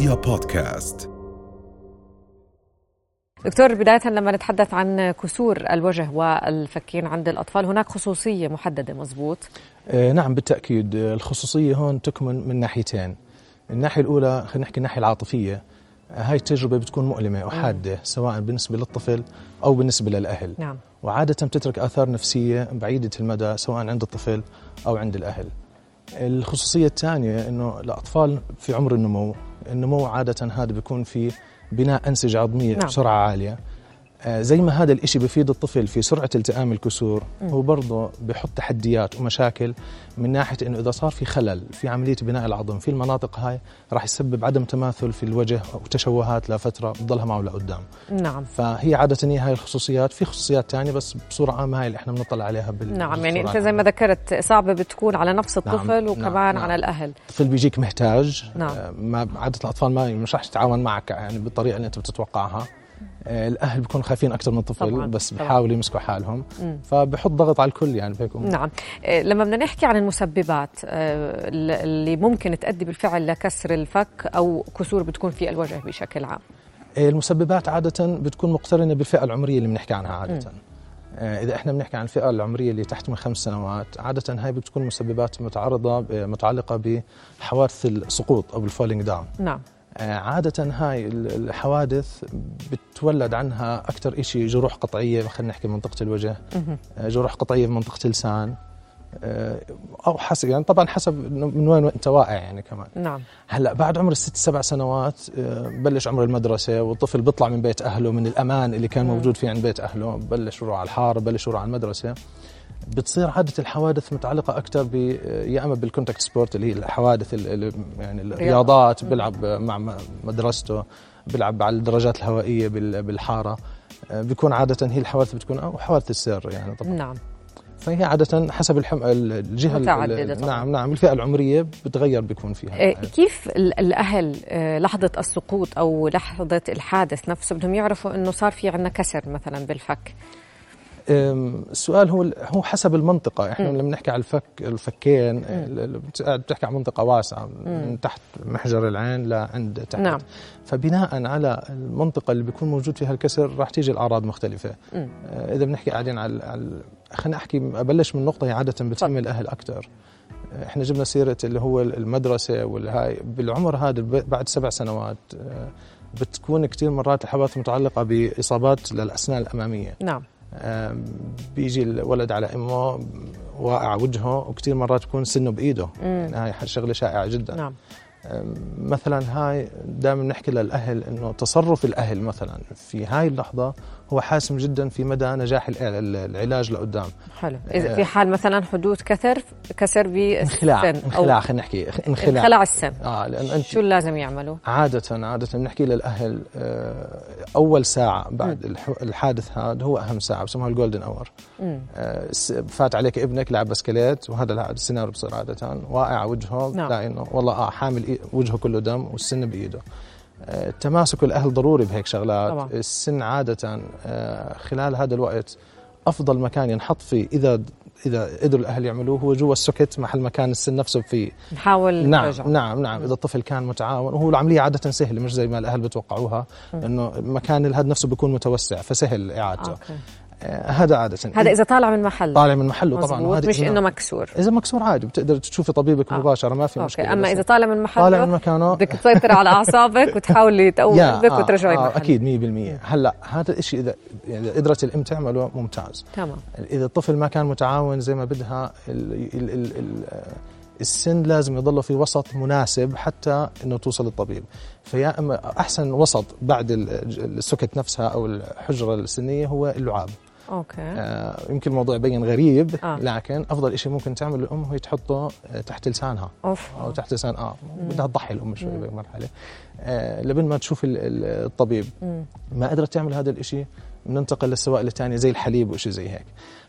رؤيا بودكاست. دكتور بداية لما نتحدث عن كسور الوجه والفكين عند الأطفال هناك خصوصية محددة مزبوط؟ آه، نعم بالتأكيد. آه، الخصوصية هون تكمن من ناحيتين. الناحية الأولى خلينا نحكي الناحية العاطفية. هاي التجربة بتكون مؤلمة وحادة سواء بالنسبة للطفل أو بالنسبة للأهل. نعم. وعادة بتترك آثار نفسية بعيدة المدى سواء عند الطفل أو عند الأهل. الخصوصية الثانية أنه الأطفال في عمر النمو النمو عادة هذا بيكون في بناء أنسجة عظمية نعم. بسرعة عالية زي ما هذا الإشي بفيد الطفل في سرعة التئام الكسور هو برضه بحط تحديات ومشاكل من ناحية أنه إذا صار في خلل في عملية بناء العظم في المناطق هاي راح يسبب عدم تماثل في الوجه وتشوهات لفترة بتضلها معه لقدام نعم فهي عادة هي هاي الخصوصيات في خصوصيات تانية بس بصورة عامة هاي اللي إحنا بنطلع عليها بال نعم يعني أنت زي ما. ذكرت صعبة بتكون على نفس نعم، الطفل نعم، وكمان نعم. على الأهل الطفل بيجيك محتاج نعم. آه، ما عادة الأطفال ما مش رح تتعاون معك يعني بالطريقة اللي أنت بتتوقعها آه، الأهل بيكونوا خايفين أكثر من الطفل طبعاً، بس طبعاً. بيحاولوا يمسكوا حالهم. مم. فبحط ضغط على الكل يعني بهيك نعم. آه، لما بدنا نحكي عن المسببات آه، اللي ممكن تؤدي بالفعل لكسر الفك أو كسور بتكون في الوجه بشكل عام. المسببات عادة بتكون مقترنة بالفئة العمرية اللي بنحكي عنها عادة. آه، إذا إحنا بنحكي عن الفئة العمرية اللي تحت من خمس سنوات عادة هاي بتكون مسببات متعرضة متعلقة بحوادث السقوط أو ال falling down نعم. عادة هاي ال- الحوادث بتولد عنها أكثر إشي جروح قطعية خلينا نحكي منطقة الوجه. آه، جروح قطعية في منطقة اللسان آه، أو حسب يعني طبعا حسب من وين أنت واقع يعني كمان نعم هلأ بعد عمر الست سبع سنوات آه، بلش عمر المدرسة والطفل بيطلع من بيت أهله من الأمان اللي كان. موجود فيه عند بيت أهله بلش يروح على الحارة بلش يروح على المدرسة بتصير عادة الحوادث متعلقة أكثر ب يا إما بال contact sport اللي هي الحوادث ال- ال- يعني الرياضات بيلعب مع مدرسته بيلعب على الدراجات الهوائية بال- بالحارة. آه، بيكون عادة هي الحوادث بتكون أو حوادث السير يعني طبعا. نعم. فهي عادة حسب الحم... الجهة ال- متعددة طبعاً. نعم نعم الفئة العمرية بتغير بيكون فيها. آه، كيف ال- الأهل آه، لحظة السقوط أو لحظة الحادث نفسه بدهم يعرفوا أنه صار في عندنا كسر مثلا بالفك؟ السؤال هو هو حسب المنطقة. إحنا. لما نحكي على الفك الفكين ال- ال- بت- بتحكي عن منطقة واسعة من تحت محجر العين لعند تحت. نعم. فبناء على المنطقة اللي بيكون موجود فيها الكسر راح تيجي الأعراض مختلفة. مم. آه، إذا بنحكي قاعدين على, على خلينا أحكي أبلش من نقطة هي عادة بتهم الأهل أكثر إحنا جبنا سيرة اللي هو المدرسة والهاي بالعمر هذا بعد سبع سنوات آه، بتكون كثير مرات الحوادث متعلقة بإصابات للأسنان الأمامية. نعم. بيجي الولد على إمه واقع وجهه وكثير مرات بكون سنه بإيده. يعني هاي شغلة شائعة جدا. نعم. مثلا هاي دائما نحكي للأهل إنه تصرف الأهل مثلا في هاي اللحظة هو حاسم جدا في مدى نجاح الع- العلاج لقدام حلو آه. في حال مثلا حدوث كسر كسر بالسن انخلاع خلينا نحكي انخلاع انخلع السن آه لأن أنت شو لازم يعملوا؟ عادة عادة بنحكي للأهل آه، أول ساعة بعد الح- الحادث هذا هو أهم ساعة بسموها ال golden hour مم. فات عليك ابنك لعب بسكليت وهذا السيناريو بصير عادة واقع وجهه نعم. إنه والله آه حامل وجهه كله دم والسن بإيده آه، تماسك الأهل ضروري بهيك شغلات. طبعاً. السن عادة آه، خلال هذا الوقت أفضل مكان ينحط فيه إذا إذا قدروا الأهل يعملوه هو جوا ال socket محل مكان السن نفسه فيه نحاول نعم نرجع نعم نعم. إذا الطفل كان متعاون وهو العملية عادة سهلة مش زي ما الأهل بتوقعوها إنه مكان العظم نفسه بيكون متوسع فسهل إعادته. أوكي. آه هذا عادة. هذا إذا طالع من محل طالع من محله طبعا. وهذا مش إذا- إنه مكسور. إذا مكسور عادي بتقدر تشوفي طبيبك آه. مباشرة ما في أوكي مشكلة أما إذا طالع من محله طالع من مكانه. بدك تسيطر على أعصابك وتحاولي تقوي قلبك آه وترجعي آه محل أكيد 100% هلأ هذا الشيء اذا يعني إذا قدرت الام تعمله ممتاز. تمام. إذا الطفل ما كان متعاون زي ما بدها ال ال ال ال السن لازم يضل في وسط مناسب حتى إنه توصل الطبيب فيا أما أحسن وسط بعد ال- ال socket نفسها أو الحجرة السنية هو اللعاب. أوكي. آه يمكن الموضوع يبين غريب آه. لكن أفضل شيء ممكن تعمل الأم هي تحطه آه، تحت لسانها. أوف. أو تحت لسان آه بدها تضحي الأم شوي بمرحله آه لبين ما تشوف ال- ال- الطبيب. مم. ما قدرت تعمل هذا الإشي. بننتقل للسوائل الثانية زي الحليب وشيء زي هيك.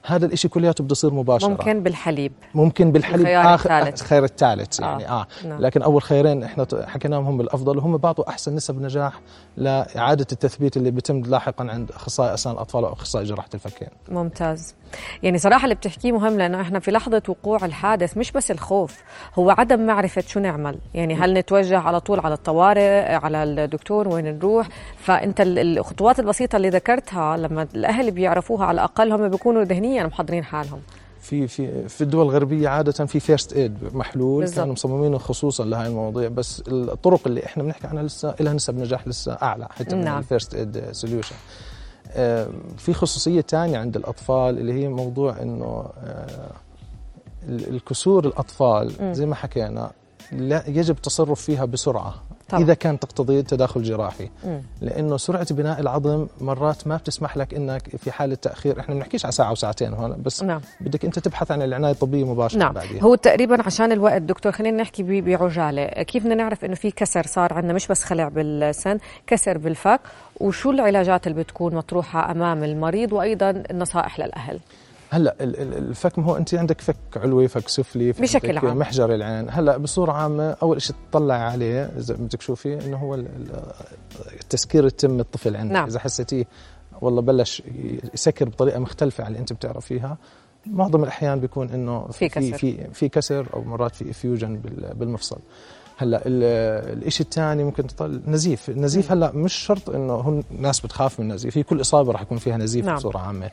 هذا الشيء كلياته بده يصير مباشرة. ممكن بالحليب. ممكن بالحليب. الخيار اخر الثالث. الخيار الثالث يعني آه, آه. نعم. لكن أول خيرين إحنا حكيناهم هم الأفضل وهم بعطوا أحسن نسب نجاح لإعادة التثبيت اللي بيتم لاحقا عند أخصائي أسنان الأطفال أو أخصائي جراحة الفكين. ممتاز. يعني صراحة اللي بتحكيه مهم لأنه إحنا في لحظة وقوع الحادث مش بس الخوف هو عدم معرفة شو نعمل. يعني هل نتوجه على طول على الطوارئ على الدكتور وين نروح؟ فأنت ال- الخطوات البسيطة اللي ذكرتها لما الأهل بيعرفوها على الأقل هم بيكونوا ذهنيا محضرين حالهم في في في الدول الغربية عادة في first aid محلول بالضبط. كانوا مصممينه خصوصا لهي المواضيع بس الطرق اللي إحنا بنحكي عنها لسه لها نسب نجاح لسه أعلى حتى من نعم. ال first aid solution في خصوصية ثانية عند الأطفال اللي هي موضوع إنه آه، ال- الكسور الأطفال. زي ما حكينا لا يجب التصرف فيها بسرعة طبعا. إذا كان تقتضي تداخل جراحي. مم. لأنه سرعة بناء العظم مرات ما بتسمح لك إنك في حالة تأخير. إحنا بنحكيش على ساعة وساعتين هون بس نعم. بدك أنت تبحث عن العناية الطبية مباشرة نعم. بعديها هو تقريبا عشان الوقت دكتور خلينا نحكي بعجالة. كيف بدنا نعرف إنه في كسر صار عندنا؟ مش بس خلع بالسن كسر بالفك. وشو العلاجات اللي بتكون مطروحة أمام المريض؟ وأيضا النصائح للأهل. هلا ال- ال- الفك هو انت عندك فك علوي فك سفلي في بشكل عام. محجر العين هلا بصورة عامة أول شيء تطلع عليه إذا بدك تشوفي إنه هو ال- ال- التسكير يتم الطفل عندك نعم. إذا حسيتيه والله بلش يسكر بطريقة مختلفة عن اللي أنت بتعرفيها معظم الأحيان بيكون إنه في كسر. في في, كسر أو مرات في effusion بال- بالمفصل هلا ال- الشيء الثاني ممكن تطلع نزيف النزيف هلا مش شرط إنه هم ناس بتخاف من النزيف في كل إصابة راح يكون فيها نزيف نعم. بصورة عامة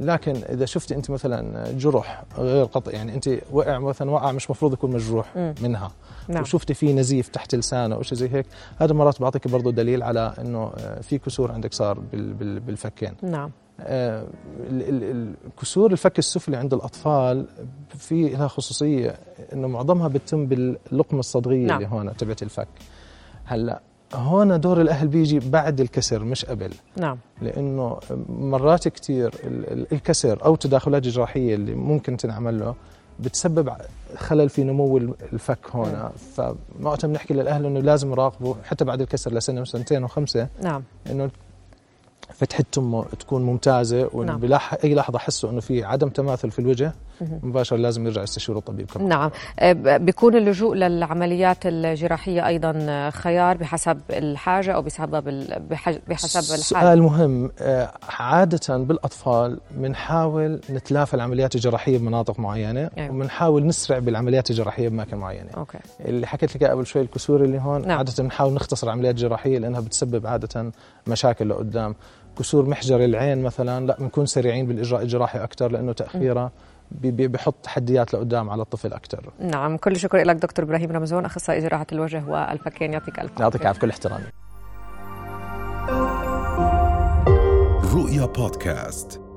لكن إذا شفتي أنت مثلا جرح غير قطع يعني أنت وقع مثلا وقع مش مفروض يكون مجروح. منها. نعم. وشفتي في نزيف تحت لسانه أو شيء زي هيك هذا مرات بعطيك برضه دليل على إنه آه، في كسور عندك صار بال- بال- بالفكين. نعم. آه، الكسور الفك السفلي عند الأطفال في لها خصوصية إنه معظمها بتتم باللقمة الصدغية نعم. اللي هون تبعت الفك. هلأ هون دور الأهل بيجي بعد الكسر مش قبل. نعم. لأنه مرات كثير ال- ال- الكسر أو تداخلات جراحية اللي ممكن تنعمل له بتسبب خلل في نمو ال- الفك هون. فوقتها بنحكي للأهل إنه لازم يراقبوا حتى بعد الكسر لسنة وسنتين وخمسه نعم. إنه فتحة تمه تكون ممتازة وإنه نعم. بلاح أي لحظة حسوا إنه في عدم تماثل في الوجه مهم. مباشرة لازم يرجع يستشير الطبيب كمان. نعم. ب- بيكون اللجوء للعمليات الجراحية أيضا آه، خيار بحسب الحاجة أو بسبب بحسب الحالة. سؤال مهم. آه، عادة بالأطفال بنحاول نتلافى العمليات الجراحية بمناطق معينة أيوة. وبنحاول نسرع بالعمليات الجراحية بأماكن معينة. okay. اللي حكيت لك قبل شوي الكسور اللي هون نعم. عادة بنحاول نختصر العمليات الجراحية لأنها بتسبب عادة مشاكل لقدام. كسور محجر العين مثلا لا بنكون سريعين بالإجراء الجراحي تأخيرها بي- بي- بيحط تحديات لقدام على الطفل أكثر نعم كل شكر لك دكتور إبراهيم رمزون أخصائي جراحة الوجه والفكين. يعطيك ألف يعطيك العافية كل احترامي. رؤيا بودكاست.